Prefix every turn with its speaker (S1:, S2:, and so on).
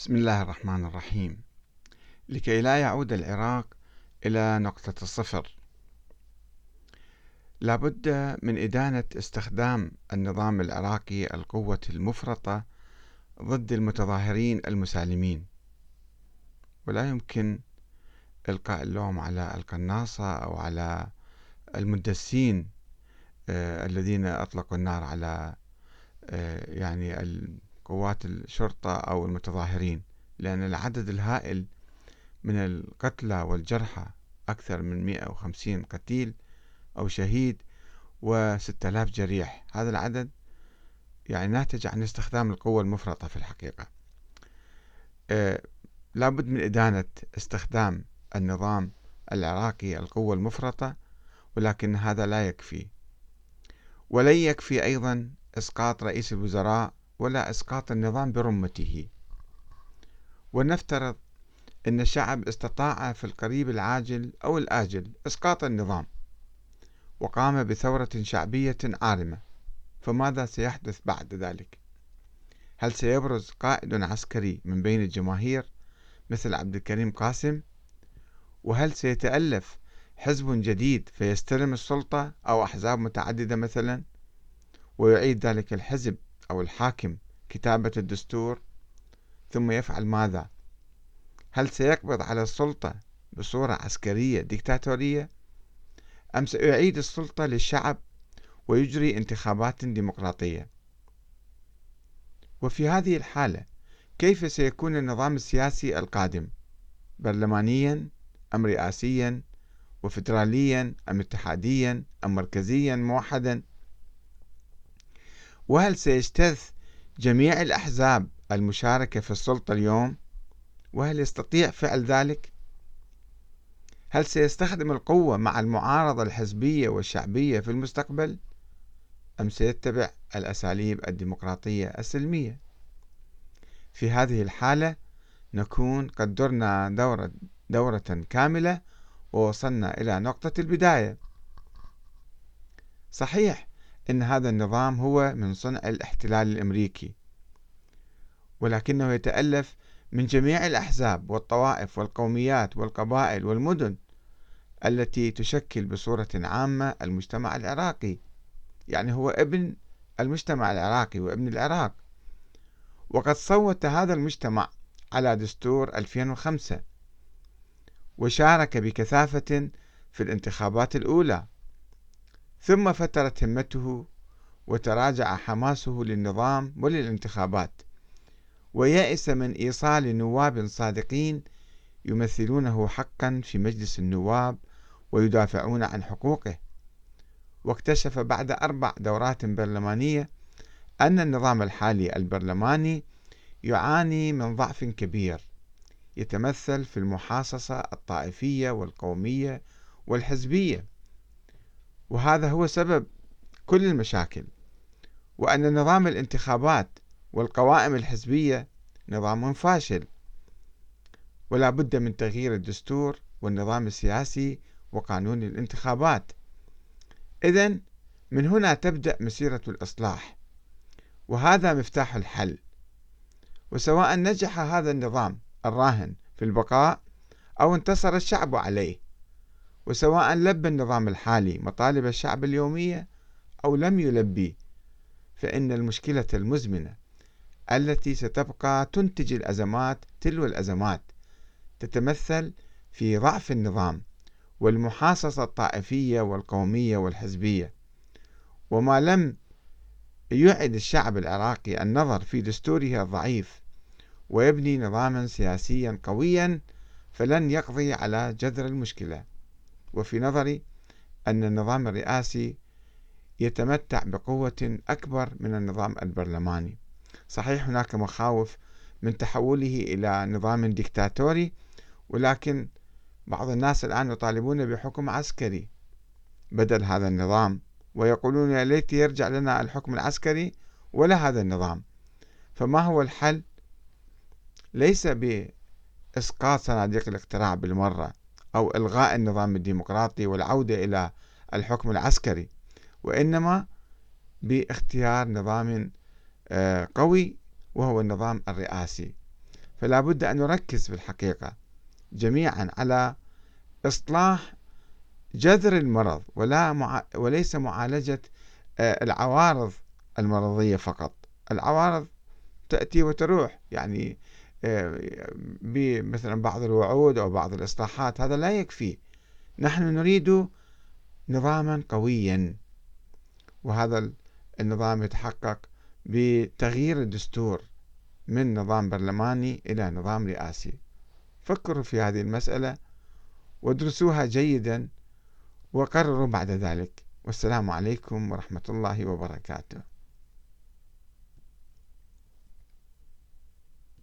S1: بسم الله الرحمن الرحيم. لكي لا يعود العراق إلى نقطة الصفر. لابد من إدانة استخدام النظام العراقي القوة المفرطة ضد المتظاهرين المسالمين. ولا يمكن إلقاء اللوم على القناصة أو على المدسين آه الذين أطلقوا النار على آه يعني قوات الشرطة أو المتظاهرين لأن العدد الهائل من القتلى والجرحى أكثر من 150 قتيل أو شهيد و6000 جريح. هذا العدد يعني ناتج عن استخدام القوة المفرطة في الحقيقة. آه لابد من إدانة استخدام النظام العراقي القوة المفرطة ولكن هذا لا يكفي. ولن يكفي أيضا إسقاط رئيس الوزراء ولا إسقاط النظام برمته ولنفترض أن الشعب استطاع في القريب العاجل أو الآجل إسقاط النظام وقام بثورة شعبية عارمة فماذا سيحدث بعد ذلك؟ هل سيبرز قائد عسكري من بين الجماهير مثل عبد الكريم قاسم؟ وهل سيتألف حزب جديد فيستلم السلطة أو أحزاب متعددة مثلا ويعيد ذلك الحزب أو الحاكم كتابة الدستور ثم يفعل ماذا؟ هل سيقبض على السلطة بصورة عسكرية ديكتاتورية؟ أم سيعيد السلطة للشعب ويجري انتخابات ديمقراطية؟ وفي هذه الحالة كيف سيكون النظام السياسي القادم؟ برلمانيا أم رئاسيا وفدراليا أم اتحاديا أم مركزيا موحدا؟ وهل سيجتث جميع الأحزاب المشاركة في السلطة اليوم؟ وهل يستطيع فعل ذلك؟ هل سيستخدم القوة مع المعارضة الحزبية والشعبية في المستقبل؟ أم سيتبع الأساليب الديمقراطية السلمية؟ في هذه الحالة نكون قد درنا دورة, دورة كاملة ووصلنا إلى نقطة البداية صحيح أن هذا النظام هو من صنع الاحتلال الأمريكي ولكنه يتألف من جميع الأحزاب والطوائف والقوميات والقبائل والمدن التي تشكل بصورة عامة المجتمع العراقي يعني هو ابن المجتمع العراقي وابن العراق. وقد صوت هذا المجتمع على دستور 2005 وشارك بكثافة في الانتخابات الأولى. ثم فترت همته وتراجع حماسه للنظام وللانتخابات. ويأس من إيصال نواب صادقين يمثلونه حقا في مجلس النواب ويدافعون عن حقوقه. واكتشف بعد أربع دورات برلمانية أن النظام الحالي البرلماني يعاني من ضعف كبير يتمثل في المحاصصة الطائفية والقومية والحزبية. وهذا هو سبب كل المشاكل. وأن نظام الانتخابات والقوائم الحزبية نظام فاشل. ولا بد من تغيير الدستور والنظام السياسي وقانون الانتخابات. إذا من هنا تبدأ مسيرة الإصلاح. وهذا مفتاح الحل. وسواء نجح هذا النظام الراهن في البقاء أو انتصر الشعب عليه. وسواء لبى النظام الحالي مطالب الشعب اليومية أو لم يلبي فإن المشكلة المزمنة التي ستبقى تنتج الأزمات تلو الأزمات تتمثل في ضعف النظام والمحاصصة الطائفية والقومية والحزبية. وما لم يعد الشعب العراقي النظر في دستوره الضعيف ويبني نظاما سياسيا قويا فلن يقضي على جذر المشكلة. وفي نظري أن النظام الرئاسي يتمتع بقوة أكبر من النظام البرلماني. صحيح هناك مخاوف من تحوله إلى نظام ديكتاتوري ولكن بعض الناس الآن يطالبون بحكم عسكري بدل هذا النظام ويقولون يا ليت يرجع لنا الحكم العسكري ولا هذا النظام. فما هو الحل؟ ليس بإسقاط صناديق الاقتراع بالمرة أو إلغاء النظام الديمقراطي والعودة إلى الحكم العسكري وإنما باختيار نظام آه، قوي وهو النظام الرئاسي. فلا بد أن نركز في الحقيقة جميعا على إصلاح جذر المرض ولا مع وليس معالجة آه، العوارض المرضية فقط. العوارض تأتي وتروح يعني بمثلا بعض الوعود أو بعض الإصلاحات هذا لا يكفي. نحن نريد نظاما قويا وهذا النظام يتحقق بتغيير الدستور من نظام برلماني إلى نظام رئاسي. فكروا في هذه المسألة وادرسوها جيدا وقرروا بعد ذلك. والسلام عليكم ورحمة الله وبركاته.